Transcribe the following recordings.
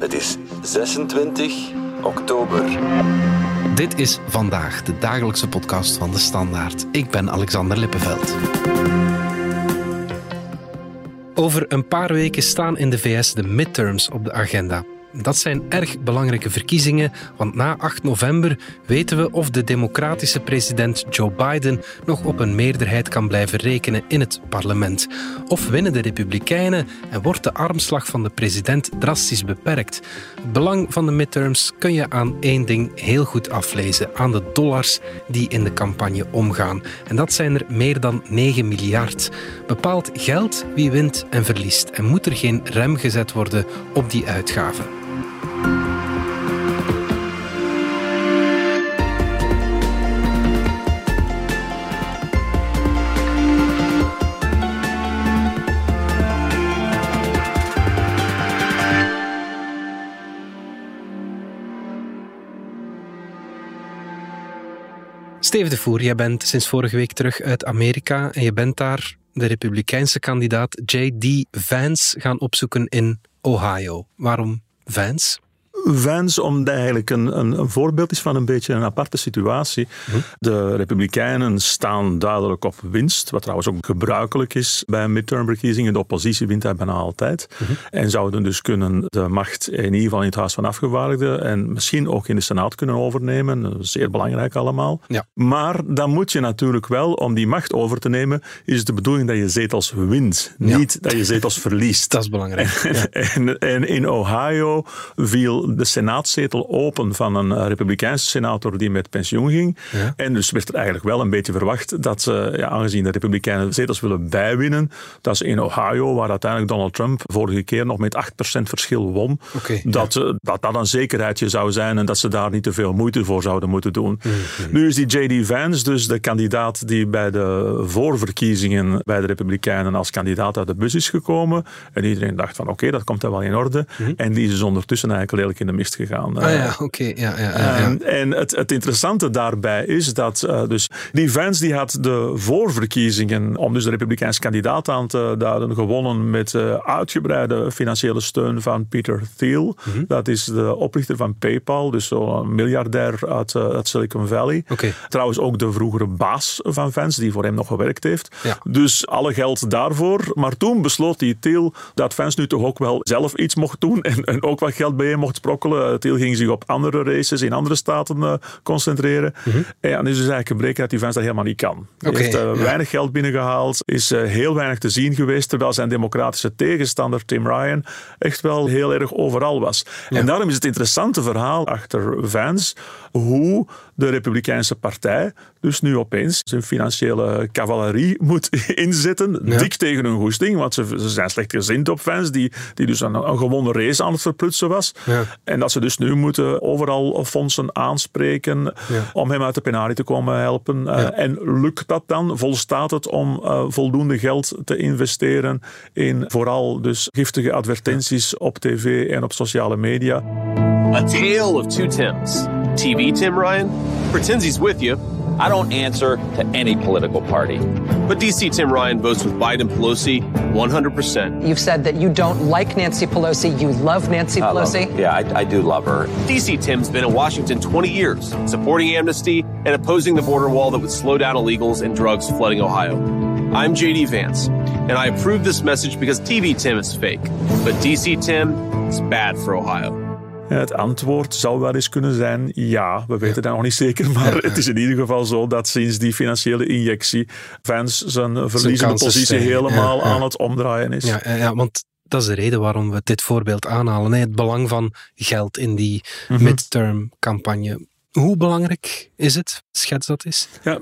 Het is 26 oktober. Dit is vandaag de dagelijkse podcast van de Standaard. Ik ben Alexander Lippenveld. Over een paar weken staan in de VS de midterms op de agenda. Dat zijn erg belangrijke verkiezingen, want na 8 november weten we of de democratische president Joe Biden nog op een meerderheid kan blijven rekenen in het parlement. Of winnen de Republikeinen en wordt de armslag van de president drastisch beperkt. Het belang van de midterms kun je aan één ding heel goed aflezen: aan de dollars die in de campagne omgaan. En dat zijn er meer dan 9 miljard. Bepaalt geld wie wint en verliest en moet er geen rem gezet worden op die uitgaven. Steven de Voer, jij bent sinds vorige week terug uit Amerika en je bent daar de republikeinse kandidaat J.D. Vance gaan opzoeken in Ohio. Waarom Vance? Vance, omdat eigenlijk een, een, een, voorbeeld is van een beetje een aparte situatie. Hm. De Republikeinen staan duidelijk op winst, wat trouwens ook gebruikelijk is bij midtermverkiezingen. De oppositie wint daar bijna altijd. Hm. En zouden dus kunnen de macht in ieder geval in het Huis van Afgevaardigden en misschien ook in de Senaat kunnen overnemen. Zeer belangrijk allemaal. Ja. Maar dan moet je natuurlijk wel, om die macht over te nemen, is de bedoeling dat je zetels wint. Niet dat je zetels verliest. Dat is belangrijk. Ja. en, en in Ohio viel de senaatzetel open van een eh, republikeinse senator die met pensioen ging. Ja. En dus werd er eigenlijk wel een beetje verwacht dat ze, ja, aangezien de republikeinen zetels willen bijwinnen, dat ze in Ohio, waar uiteindelijk Donald Trump vorige keer nog met 8% verschil won, okay, dat, ja. dat dat een zekerheidje zou zijn en dat ze daar niet te veel moeite voor zouden moeten doen. Mm -hmm. Nu is die J.D. Vance dus de kandidaat die bij de voorverkiezingen bij de republikeinen als kandidaat uit de bus is gekomen. En iedereen dacht van oké, okay, dat komt dan wel in orde. Mm -hmm. En die is dus ondertussen eigenlijk redelijk in de mist gegaan. Ah ja, oké. Okay. Ja, ja, en het, het, interessante daarbij is dat uh, dus die Vance die had de voorverkiezingen om dus de republikeinse kandidaat aan te duiden gewonnen met uh, uitgebreide financiële steun van Peter Thiel. Mm -hmm. Dat is de oprichter van PayPal, dus zo'n miljardair uit, uh, uit Silicon Valley. Okay. Trouwens ook de vroegere baas van Vance, die voor hem nog gewerkt heeft. Dus alle geld daarvoor. Maar toen besloot die Thiel dat Vance nu toch ook wel zelf iets mocht doen en, en ook wat geld bij hem mocht sprokkelen. Thiel ging zich op andere races in andere staten uh, concentreren. Mm -hmm. En is dus eigenlijk gebleken dat die Vance dat helemaal niet kan. Hij okay, heeft ja. weinig geld binnengehaald, is uh, heel weinig te zien geweest, terwijl zijn democratische tegenstander Tim Ryan echt wel heel erg overal was. Ja. En daarom is het interessante verhaal achter Vance hoe de Republikeinse Partij dus nu opeens zijn financiële cavalerie moet inzetten, ja. dik tegen hun goesting, want ze, ze zijn slecht gezind op fans, die, die dus een, een gewone race aan het verprutsen was. Ja. En dat ze dus nu moeten overal fondsen aanspreken ja. om hem uit de penarie te komen helpen. Uh, en lukt dat dan? Volstaat het om uh, voldoende geld te investeren in vooral dus giftige advertenties op tv en op sociale media? A tale of two Tims. TV Tim Ryan pretends he's with you. I don't answer to any political party. But DC Tim Ryan votes with Biden Pelosi 100%. You've said that you don't like Nancy Pelosi, you love Nancy I Pelosi. Love, yeah, I, I do love her. DC Tim's been in Washington 20 years, supporting amnesty and opposing the border wall that would slow down illegals and drugs flooding Ohio. I'm JD Vance, and I approve this message because TV Tim is fake. But DC Tim is bad for Ohio. Het antwoord zou wel eens kunnen zijn ja, we weten dat nog niet zeker, maar het is in ieder geval zo dat sinds die financiële injectie Vance zijn verliezende positie zijn. helemaal ja, ja. aan het omdraaien is. Ja, ja, want dat is de reden waarom we dit voorbeeld aanhalen. Het belang van geld in die -hmm. midterm campagne. Hoe belangrijk is het? Schets dat eens. Ja,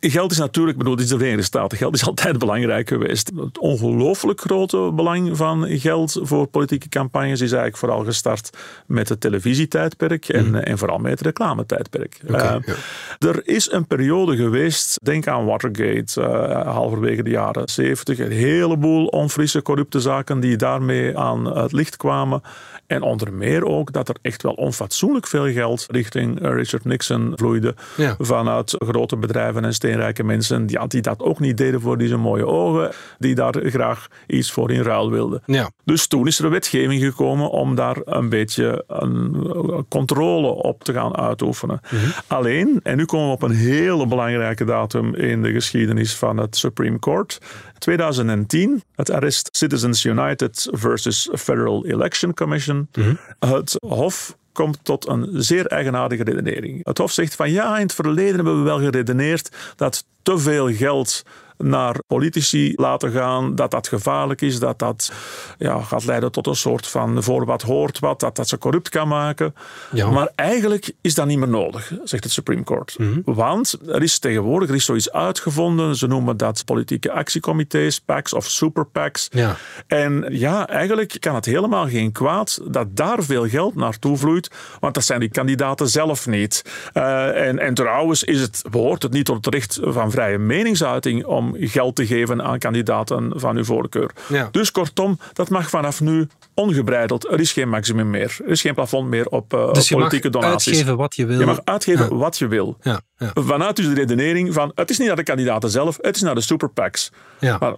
Geld is natuurlijk, bedoel, dit is de Verenigde Staten. Geld is altijd belangrijk geweest. Het ongelooflijk grote belang van geld voor politieke campagnes is eigenlijk vooral gestart met het televisietijdperk en, mm. en vooral met het reclametijdperk. Okay, uh, ja. Er is een periode geweest, denk aan Watergate, uh, halverwege de jaren 70, een heleboel onfrisse, corrupte zaken die daarmee aan het licht kwamen. En onder meer ook dat er echt wel onfatsoenlijk veel geld richting Richard Nixon vloeide ja. vanuit grote bedrijven en steden steenrijke mensen ja, die dat ook niet deden voor deze mooie ogen, die daar graag iets voor in ruil wilden. Ja. Dus toen is er wetgeving gekomen om daar een beetje een controle op te gaan uitoefenen. Mhm. Alleen, en nu komen we op een hele belangrijke datum in de geschiedenis van het Supreme Court. 2010, het arrest Citizens United versus Federal Election Commission. Mhm. Het Hof komt tot een zeer eigenaardige redenering. Het Hof zegt van ja, in het verleden hebben we wel geredeneerd dat te veel geld naar politici laten gaan, dat dat gevaarlijk is, dat dat ja, gaat leiden tot een soort van voor wat hoort wat, dat dat ze corrupt kan maken. Ja. Maar eigenlijk is dat niet meer nodig, zegt het Supreme Court. Mhm. Want er is tegenwoordig er is zoiets uitgevonden, ze noemen dat politieke actiecomité's, PACs of super PACs. Ja. En ja, eigenlijk kan het helemaal geen kwaad dat daar veel geld naartoe vloeit, want dat zijn die kandidaten zelf niet. Uh, en, en trouwens is het, behoort het niet tot het recht van vrije meningsuiting om geld te geven aan kandidaten van uw voorkeur. Dus kortom, dat mag vanaf nu ongebreideld. Er is geen maximum meer. Er is geen plafond meer op uh, dus politieke donaties. Je mag uitgeven wat je wil. Je mag uitgeven wat je wil. Ja. Ja. Vanuit dus de redenering van het is niet naar de kandidaten zelf, het is naar de superpacks. Ja. Maar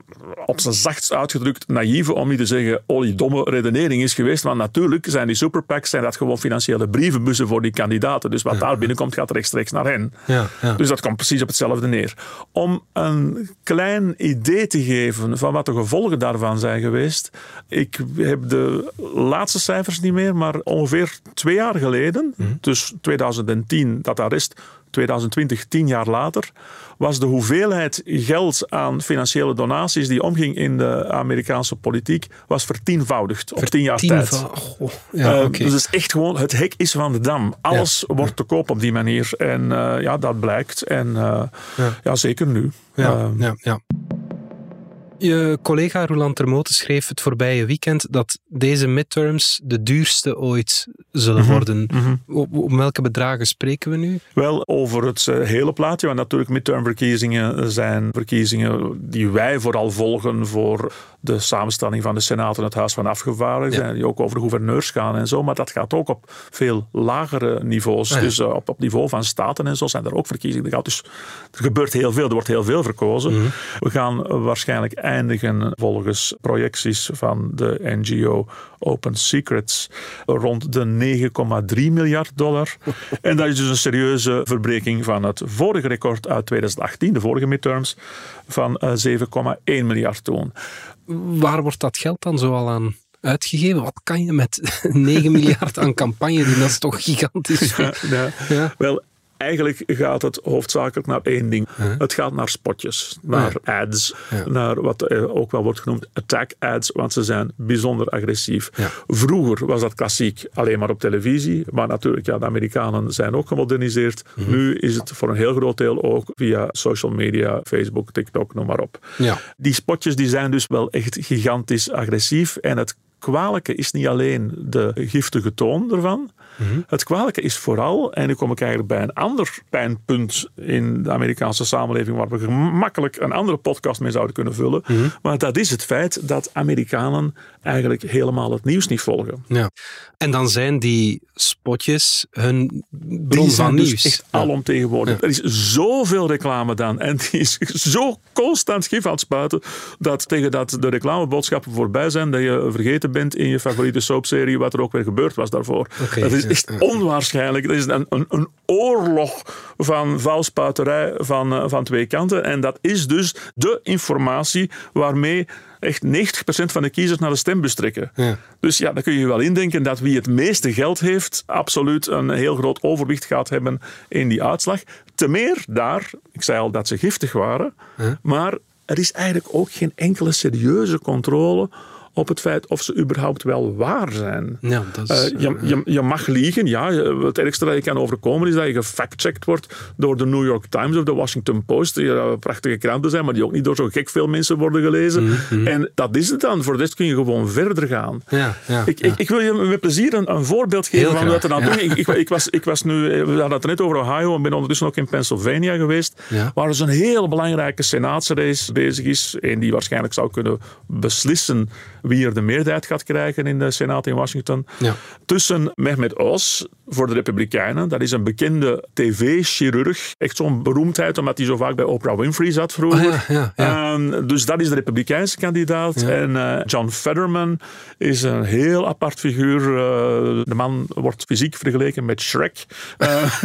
op zijn zachtst uitgedrukt naïeve, om niet te zeggen oliedomme redenering is geweest. Want natuurlijk zijn die superpacks zijn dat gewoon financiële brievenbussen voor die kandidaten. Dus wat daar binnenkomt gaat rechtstreeks naar hen. Ja. Dus dat komt precies op hetzelfde neer. Om een klein idee te geven van wat de gevolgen daarvan zijn geweest. Ik heb de laatste cijfers niet meer, maar ongeveer twee jaar geleden, mhm. dus 2010, dat arrest 2020, tien jaar later, was de hoeveelheid geld aan financiële donaties die omging in de Amerikaanse politiek, was vertienvoudigd op tien jaar tijd. Oh, ja, uh, Dus het is echt gewoon, het hek is van de dam. Alles wordt te koop op die manier. En uh, ja, dat blijkt. En uh, ja. ja. zeker nu. Ja, ja, ja. Je collega Roland Termote schreef het voorbije weekend dat deze midterms de duurste ooit zullen mhm, worden. Mm Om welke bedragen spreken we nu? Wel, over het eh, hele plaatje. Want natuurlijk, midtermverkiezingen zijn verkiezingen die wij vooral volgen voor de samenstelling van de Senaat en het Huis van Afgevaardigden. Die ook over de gouverneurs gaan en zo. Maar dat gaat ook op veel lagere niveaus. Ah, dus uh, op, op niveau van staten en zo zijn er ook verkiezingen. Er, gaat dus, er gebeurt heel veel, er wordt heel veel verkozen. Mhm. We gaan waarschijnlijk eindigen volgens projecties van de NGO Open Secrets rond de 9,3 miljard dollar. en dat is dus een serieuze verbreking van het vorige record uit 2018, de vorige midterms, van 7,1 eh, miljard toen. Waar wordt dat geld dan zoal aan uitgegeven? Wat kan je met 9 miljard aan campagne doen? Dat is toch gigantisch? Ja, ja. Wel, eigenlijk gaat het hoofdzakelijk naar één ding. Het gaat naar spotjes, naar ads, naar wat eh, ook wel wordt genoemd attack ads, want ze zijn bijzonder agressief. Vroeger was dat klassiek alleen maar op televisie, maar natuurlijk, ja, de Amerikanen zijn ook gemoderniseerd. Mhm. Nu is het voor een heel groot deel ook via social media, Facebook, TikTok, noem maar op. Ja. Die spotjes die zijn dus wel echt gigantisch agressief en het kwalijke is niet alleen de giftige toon ervan, Mhm. Het kwalijke is vooral, en nu kom ik eigenlijk bij een ander pijnpunt in de Amerikaanse samenleving, waar we gemakkelijk een andere podcast mee zouden kunnen vullen. Mhm. Maar dat is het feit dat Amerikanen eigenlijk helemaal het nieuws niet volgen. Ja. En dan zijn die spotjes hun bron die van dus nieuws. echt alomtegenwoordig. Er is zoveel reclame dan en die is zo constant gif aan het spuiten dat tegen dat de reclameboodschappen voorbij zijn, dat je vergeten bent in je favoriete soapserie wat er ook weer gebeurd was daarvoor. dat is echt onwaarschijnlijk. Dat is een, een, een oorlog van valspuiterij van, uh, van twee kanten. En dat is dus de informatie waarmee echt 90% van de kiezers naar de stembus trekken. Ja. Dus ja, dan kun je je wel indenken dat wie het meeste geld heeft, absoluut een heel groot overwicht gaat hebben in die uitslag. Te meer daar, ik zei al dat ze giftig waren, maar er is eigenlijk ook geen enkele serieuze controle op het feit of ze überhaupt wel waar zijn. Ja, dat is, uh, je, je, je, mag liegen, ja. Het ergste dat je kan overkomen is dat je gefactcheckt wordt door de New York Times of de Washington Post, die uh, prachtige kranten zijn, maar die ook niet door zo gek veel mensen worden gelezen. Mm -hmm. En dat is het dan. Voor de rest kun je gewoon verder gaan. Ja, ja, ik. Ik, ik, wil je met plezier een, een voorbeeld geven Heel van wat er graag, nou ja. ik, ik, was, ik was nu, we hadden het net over Ohio en ben ondertussen ook in Pennsylvania geweest, waar dus een heel belangrijke senaatsrace bezig is, en die waarschijnlijk zou kunnen beslissen wie er de meerderheid gaat krijgen in de Senaat in Washington. Ja. Tussen Mehmet Oz, voor de Republikeinen. Dat is een bekende tv-chirurg. Echt zo'n beroemdheid, omdat hij zo vaak bij Oprah Winfrey zat vroeger. Oh ja, ja, dus dat is de Republikeinse kandidaat. En uh, John Fetterman is een heel apart figuur. Uh, de man wordt fysiek vergeleken met Shrek. Uh,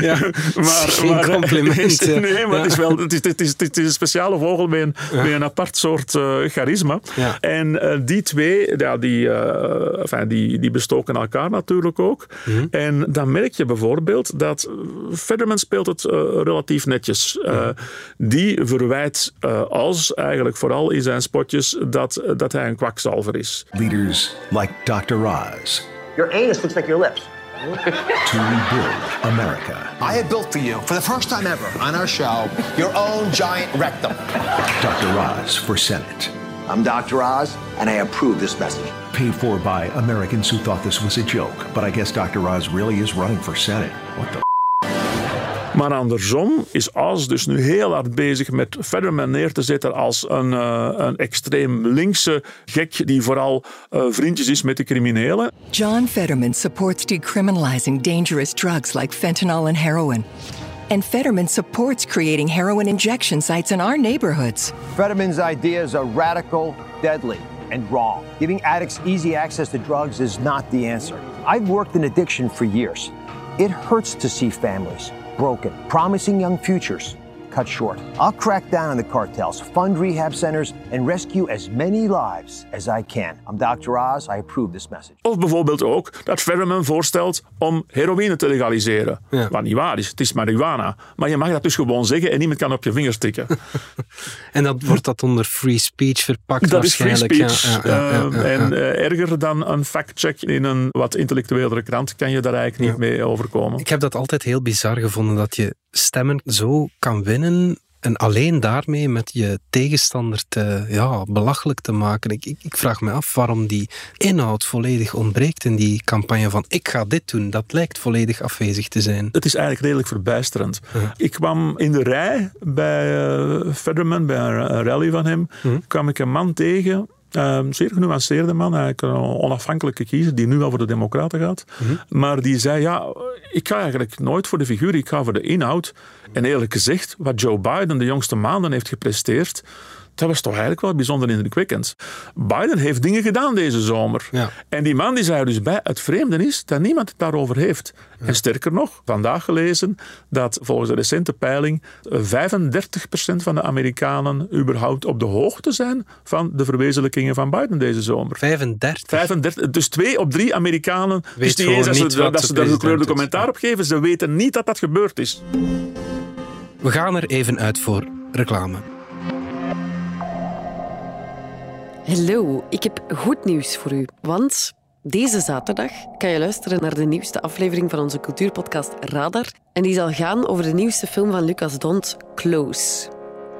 ja, maar, Geen maar, compliment. nee, maar het, is wel, het, is, het, is, het is een speciale vogel met een, met een apart soort charisma. En die twee, ja, die, enfin, die, die bestoken elkaar natuurlijk ook. Mm En dan merk je bijvoorbeeld dat Fetterman speelt het relatief netjes. Uh, die verwijt uh, als eigenlijk vooral in zijn spotjes dat, dat hij een kwakzalver is. Leaders like Dr. Oz. Your anus looks like your lips. to rebuild America. I have built for you, for the first time ever on our show, your own giant rectum. Dr. Oz for Senate. I'm Dr. Oz, and I approve this message. Paid for by Americans who thought this was a joke, but I guess Dr. Oz really is running for Senate. What the Maar andersom is Oz dus nu heel hard bezig met Fetterman neer te zetten als een, uh, een extreem linkse gek die vooral uh, vriendjes is met de criminelen. John Fetterman supports decriminalizing dangerous drugs like fentanyl and heroin. And Fetterman supports creating heroin injection sites in our neighborhoods. Fetterman's ideas are radical, deadly, and wrong. Giving addicts easy access to drugs is not the answer. I've worked in addiction for years. It hurts to see families broken, promising young futures cut short. I'll crack down on the cartels, fund rehab centers, and rescue as many lives as I can. I'm Dr. Oz. I approve this message. Of bijvoorbeeld ook dat Fetterman voorstelt om heroïne te legaliseren. Ja. Wat niet waar is, het is marihuana. Maar je mag dat dus gewoon zeggen en niemand kan op je vingers tikken. en dan wordt dat onder free speech verpakt Dat is free speech. Ja, ja, uh, en uh, erger dan een fact-check in een wat intellectuelere krant kan je daar eigenlijk niet mee overkomen. Ik heb dat altijd heel bizar gevonden dat je stemmen zo kan winnen en alleen daarmee met je tegenstander te, ja, belachelijk te maken. Ik, ik, ik, vraag me af waarom die inhoud volledig ontbreekt in die campagne van ik ga dit doen. Dat lijkt volledig afwezig te zijn. Het is eigenlijk redelijk verbijsterend. Ik kwam in de rij bij uh, Federman, bij een rally van hem, kwam ik een man tegen Um, zeer genuanceerde man, eigenlijk een onafhankelijke kiezer die nu wel voor de Democraten gaat. Mhm. Maar die zei: Ja, ik ga eigenlijk nooit voor de figuur, ik ga voor de inhoud. En eerlijk gezegd, wat Joe Biden de jongste maanden heeft gepresteerd, dat was toch eigenlijk wel bijzonder indrukwekkend. Biden heeft dingen gedaan deze zomer. Ja. En die man die zei dus bij, het vreemde is dat niemand het daarover heeft. En sterker nog, vandaag gelezen dat volgens de recente peiling 35% van de Amerikanen überhaupt op de hoogte zijn van de verwezenlijkingen van Biden deze zomer. 35? 35 dus twee op drie Amerikanen, Weet dus niet eens dat ze, dat ze daar gekleurde commentaar op geven, ze weten niet dat dat gebeurd is. We gaan er even uit voor reclame. Hallo, ik heb goed nieuws voor u. Want deze zaterdag kan je luisteren naar de nieuwste aflevering van onze cultuurpodcast Radar. En die zal gaan over de nieuwste film van Lucas Dont, Close.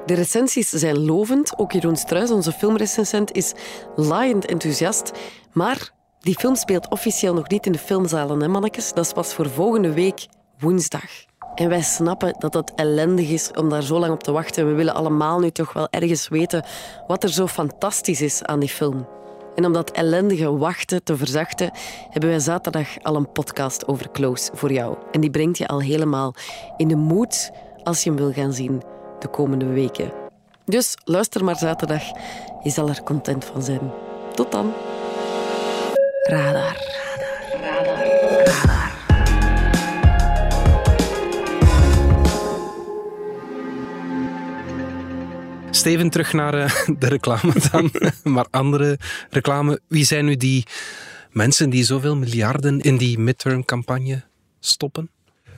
De recensies zijn lovend. Ook Jeroen Struis, onze filmrecensent, is laaiend enthousiast. Maar die film speelt officieel nog niet in de filmzalen, hè mannetjes? Dat is pas voor volgende week woensdag. En wij snappen dat dat ellendig is om daar zo lang op te wachten. We willen allemaal nu toch wel ergens weten wat er zo fantastisch is aan die film. En om dat ellendige wachten te verzachten, hebben wij zaterdag al een podcast over Close voor jou. En die brengt je al helemaal in de moed als je hem wil gaan zien de komende weken. Dus luister maar zaterdag. Je zal er content van zijn. Tot dan. Radar. Steven, terug naar eh, de reclame dan. maar andere reclame. Wie zijn nu die mensen die zoveel miljarden in die midterm-campagne stoppen?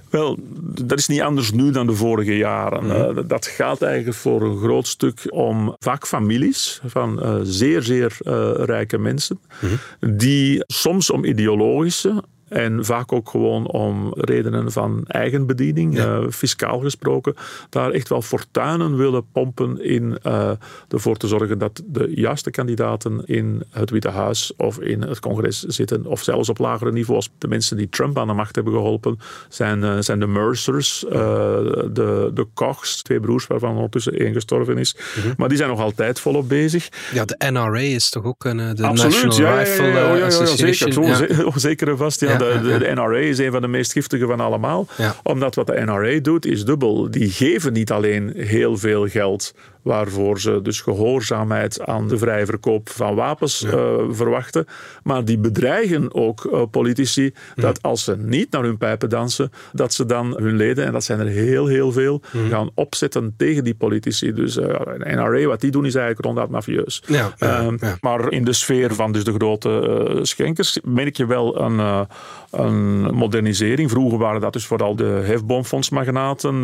Wel, dat is niet anders nu dan de vorige jaren. Mhm. Eh, dat gaat eigenlijk voor een groot stuk om vaak families van uh, zeer, zeer uh, rijke mensen, mhm. die soms om ideologische en vaak ook gewoon om redenen van eigenbediening, ja. uh, fiscaal gesproken, daar echt wel fortuinen willen pompen in uh, ervoor te zorgen dat de juiste kandidaten in het Witte Huis of in het congres zitten, of zelfs op lagere niveaus. De mensen die Trump aan de macht hebben geholpen zijn, uh, zijn de Mercers, de, de Kochs, twee broers waarvan ondertussen één gestorven is. -hmm. Maar die zijn nog altijd volop bezig. Ja, de NRA is toch ook een, de Absoluut, National ja, Rifle ja, ja, ja, Association. zeker, zo, zeker vast, ja. De, de, NRA is een van de meest giftige van allemaal. Omdat wat de NRA doet, is dubbel. Die geven niet alleen heel veel geld waarvoor ze dus gehoorzaamheid aan de vrije verkoop van wapens eh, verwachten. Maar die bedreigen ook uh, politici dat als ze niet naar hun pijpen dansen, dat ze dan hun leden, en dat zijn er heel, heel veel, gaan opzetten tegen die politici. Dus uh, de NRA, wat die doen, is eigenlijk ronduit mafieus. Ehm, maar in de sfeer van dus de grote schenkers merk je wel een, een modernisering. Vroeger waren dat dus vooral de hefboomfondsmagnaten,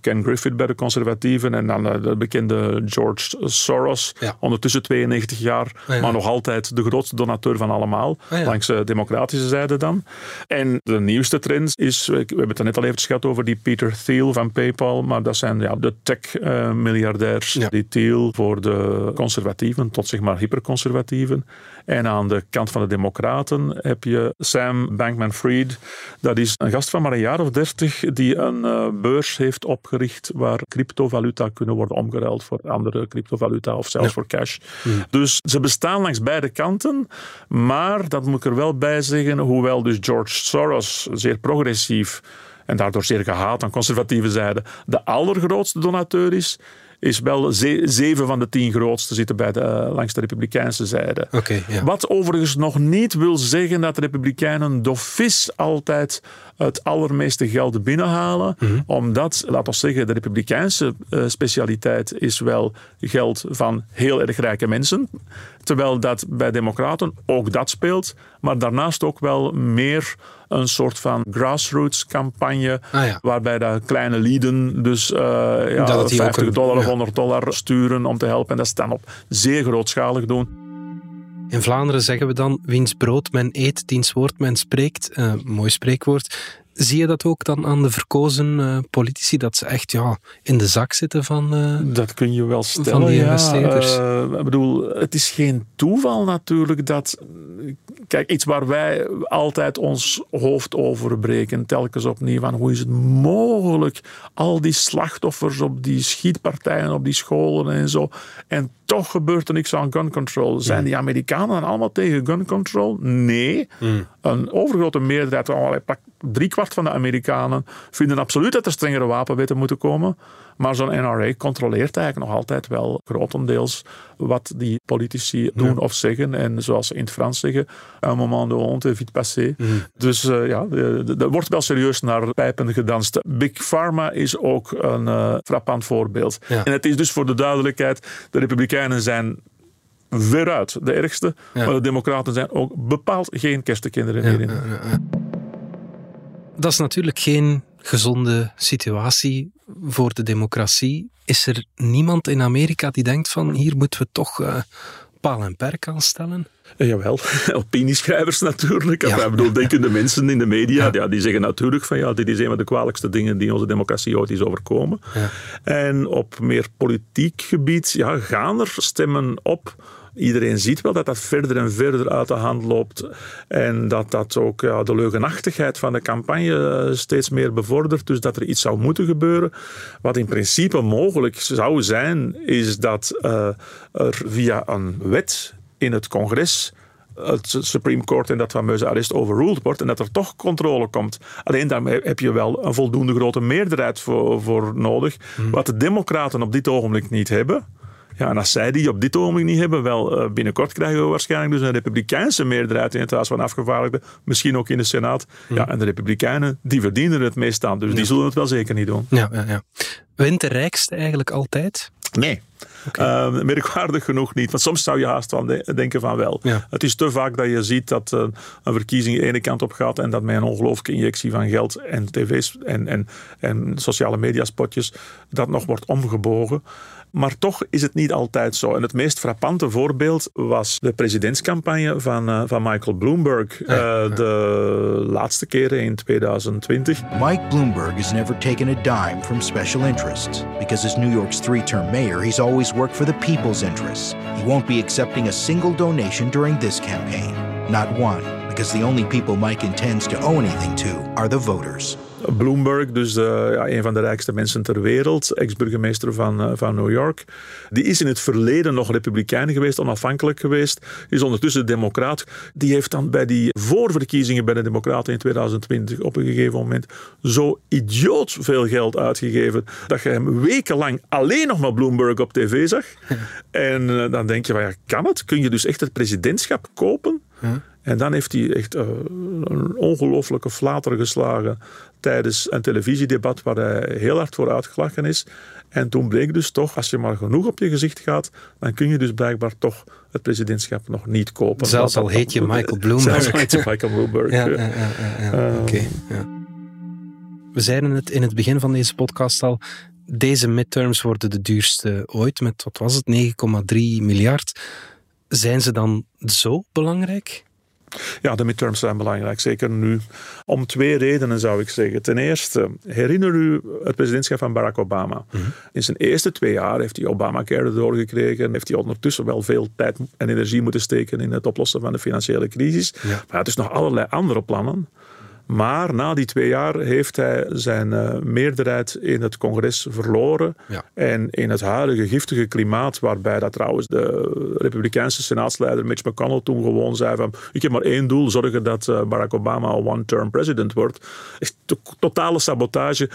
Ken Griffith bij de conservatieven en dan de bekende de George Soros. Ondertussen 92 jaar, maar nog altijd de grootste donateur van allemaal. Langs de democratische zijde dan. En de nieuwste trend is, we hebben het er net al even gehad over die Peter Thiel van PayPal, maar dat zijn ja, de tech-miljardairs. die Thiel voor de conservatieven tot zeg maar hyperconservatieven. En aan de kant van de Democraten heb je Sam Bankman-Fried. Dat is een gast van maar een jaar of dertig die een uh, beurs heeft opgericht waar cryptovaluta kunnen worden omgeruild voor andere cryptovaluta of zelfs voor cash. Hmm. Dus ze bestaan langs beide kanten. Maar, dat moet ik er wel bij zeggen, hoewel dus George Soros zeer progressief en daardoor zeer gehaat aan conservatieve zijde de allergrootste donateur is, is wel zeven van de tien grootste zitten bij de, eh, langs de republikeinse zijde. Wat overigens nog niet wil zeggen dat de republikeinen dofis altijd het allermeeste geld binnenhalen. Mhm. Omdat, laten we zeggen, de republikeinse uh, specialiteit is wel geld van heel erg rijke mensen. Terwijl dat bij democraten ook dat speelt. Maar daarnaast ook wel meer een soort van grassroots campagne. Ah, waarbij de kleine lieden dus uh, ja, 50 dollar of 100 dollar sturen om te helpen. En dat is dan op zeer grootschalig doen. In Vlaanderen zeggen we dan: wiens brood men eet, diens woord men spreekt. Uh, mooi spreekwoord. Zie je dat ook dan aan de verkozen uh, politici, dat ze echt ja, in de zak zitten van uh, Dat kun je wel stellen, van die investeerders? Ja, ik bedoel, het is geen toeval natuurlijk dat... Kijk, iets waar wij altijd ons hoofd over breken, telkens opnieuw, van hoe is het mogelijk, al die slachtoffers op die schietpartijen, op die scholen en zo, en toch gebeurt er niks aan gun control. Zijn die Amerikanen dan allemaal tegen gun control? Nee. Hmm. Een overgrote meerderheid, driekwart van de Amerikanen, vinden absoluut dat er strengere wapenwetten moeten komen. Maar zo'n NRA controleert eigenlijk nog altijd wel grotendeels wat die politici doen of zeggen. En zoals ze in het Frans zeggen, un moment de honte vite passé. Mhm. Dus uh, ja, er wordt wel serieus naar pijpen gedanst. Big Pharma is ook een uh, frappant voorbeeld. En het is dus voor de duidelijkheid, de Republikeinen zijn veruit de ergste, maar de Democraten zijn ook bepaald geen kerstkinderen hierin. Ja, dat is natuurlijk geen gezonde situatie voor de democratie. Is er niemand in Amerika die denkt van hier moeten we toch uh, paal en perk aan stellen? Uh, jawel, opinieschrijvers natuurlijk. Ja. Ik bedoel, denkende mensen in de media, ja. die zeggen natuurlijk van ja, dit is een van de kwalijkste dingen die onze democratie ooit is overkomen. Ja. En op meer politiek gebied ja, gaan er stemmen op iedereen ziet wel dat dat verder en verder uit de hand loopt. En dat dat ook ja, de leugenachtigheid van de campagne eh, steeds meer bevordert. Dus dat er iets zou moeten gebeuren. Wat in principe mogelijk zou zijn, is dat uh, er via een wet in het congres het Supreme Court en dat fameuze arrest overruled wordt en dat er toch controle komt. Alleen daarmee heb je wel een voldoende grote meerderheid voor, voor nodig. Hmm. Wat de Democraten op dit ogenblik niet hebben. Ja, en als zij die op dit ogenblik niet hebben, wel eh, binnenkort krijgen we waarschijnlijk dus een republikeinse meerderheid in het Huis van Afgevaardigden, misschien ook in de Senaat. Hmm. Ja, en de republikeinen, die verdienen het meest aan, dus die zullen het wel zeker niet doen. Ja, ja, ja. Wint de rijkste eigenlijk altijd? Nee. Okay. Uh, merkwaardig genoeg niet. Want soms zou je haast van denken van wel. Het is te vaak dat je ziet dat uh, een verkiezing de ene kant op gaat en dat met een ongelooflijke injectie van geld en tv's en, en, en sociale mediaspotjes dat nog wordt omgebogen. Maar toch is het niet altijd zo. En het meest frappante voorbeeld was de presidentscampagne van, uh, van Michael Bloomberg. Uh, de laatste keren in 2020. Mike Bloomberg has never taken a dime from special interests. Because as New York's three-term mayor, he's always worked for the people's interests. He won't be accepting a single donation during this campaign. Not one. Because the only people Mike intends to owe anything to are the voters Bloomberg, dus ja, een van de rijkste mensen ter wereld, ex-burgemeester van, van New York, die is in het verleden nog republikein geweest, onafhankelijk geweest, is ondertussen democraat. Die heeft dan bij die voorverkiezingen bij de democraten in 2020 op een gegeven moment zo idioot veel geld uitgegeven dat je hem wekenlang alleen nog maar Bloomberg op tv zag. En eh, dan denk je, ja, kan het? Kun je dus echt het presidentschap kopen? En dan heeft hij echt uh, een ongelooflijke flater geslagen tijdens een televisiedebat waar hij heel hard voor uitgelachen is. En toen bleek dus toch, als je maar genoeg op je gezicht gaat, dan kun je dus blijkbaar toch het presidentschap nog niet kopen. Zelfs al heet je Michael Bloomberg. Zelfs heet je Michael Bloomberg. ja, ja, ja, ja, Oké. We zeiden het in het begin van deze podcast al. Deze midterms worden de duurste ooit met, wat was het, 9,3 miljard. Zijn ze dan zo belangrijk? Ja, de midterms zijn belangrijk, zeker nu. Om twee redenen zou ik zeggen. Ten eerste, herinner u het presidentschap van Barack Obama. Mhm. In zijn eerste twee jaar heeft hij Obamacare doorgekregen. Heeft hij ondertussen wel veel tijd en energie moeten steken in het oplossen van de financiële crisis. Maar het is nog allerlei andere plannen. Maar na die twee jaar heeft hij zijn uh, meerderheid in het congres verloren. En in het huidige giftige klimaat, waarbij dat trouwens de republikeinse senaatsleider Mitch McConnell toen gewoon zei van ik heb maar één doel, zorgen dat uh, Barack Obama een one-term president wordt. Is totale sabotage.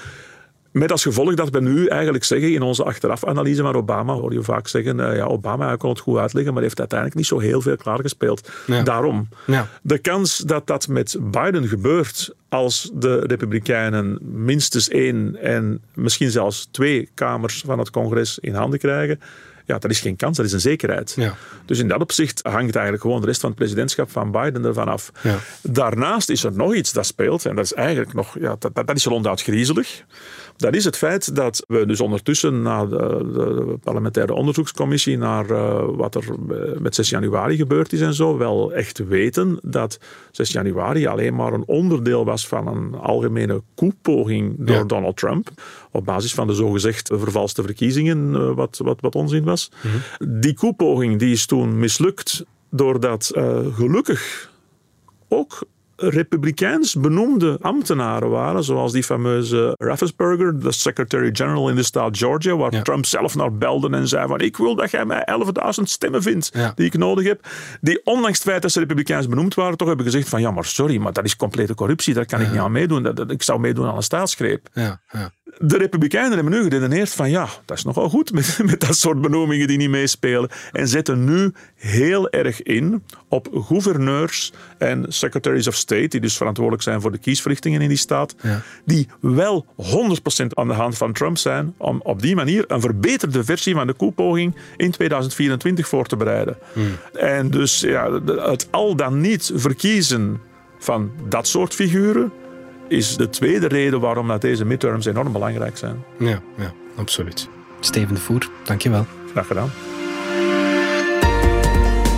Met als gevolg dat we nu eigenlijk zeggen in onze achterafanalyse van Obama, hoor je vaak zeggen, uh, ja, Obama kon het goed uitleggen, maar heeft uiteindelijk niet zo heel veel klaargespeeld. Ja. Daarom. Ja. De kans dat dat met Biden gebeurt als de Republikeinen minstens één en misschien zelfs twee kamers van het congres in handen krijgen, ja, dat is geen kans, dat is een zekerheid. Ja. Dus in dat opzicht hangt eigenlijk gewoon de rest van het presidentschap van Biden ervan af. Ja. Daarnaast is er nog iets dat speelt, en dat is eigenlijk nog, ja, dat, dat is ronduit griezelig. Dat is het feit dat we dus ondertussen na de, de parlementaire onderzoekscommissie naar uh, wat er eh, met 6 januari gebeurd is en zo, wel echt weten dat 6 januari alleen maar een onderdeel was van een algemene koepoging door ja. Donald Trump op basis van de zogezegd vervalste verkiezingen, uh, wat, wat, wat onzin was. Mm -hmm. Die koepoging die is toen mislukt doordat uh, gelukkig ook republikeins benoemde ambtenaren waren, zoals die fameuze Raffensperger, de secretary-general in de staat Georgia, waar Trump zelf naar belde en zei van ik wil dat jij mij 11.000 stemmen vindt die ik nodig heb. Die ondanks het feit dat ze republikeins benoemd waren, toch hebben gezegd van ja, maar sorry, maar dat is complete corruptie, daar kan ik niet aan meedoen. Dat, dat, ik zou meedoen aan een staatsgreep. Ja, ja. De Republikeinen hebben nu geredeneerd van ja, dat is nogal goed met, met dat soort benoemingen die niet meespelen. En zetten nu heel erg in op gouverneurs en secretaries of state, die dus verantwoordelijk zijn voor de kiesverrichtingen in die staat, ja. die wel 100% aan de hand van Trump zijn om op die manier een verbeterde versie van de koepoging in 2024 voor te bereiden. Hmm. En dus ja, het al dan niet verkiezen van dat soort figuren is de tweede reden waarom dat deze midterms enorm belangrijk zijn. Ja, ja absoluut. Steven de Voer, dankjewel. Graag gedaan.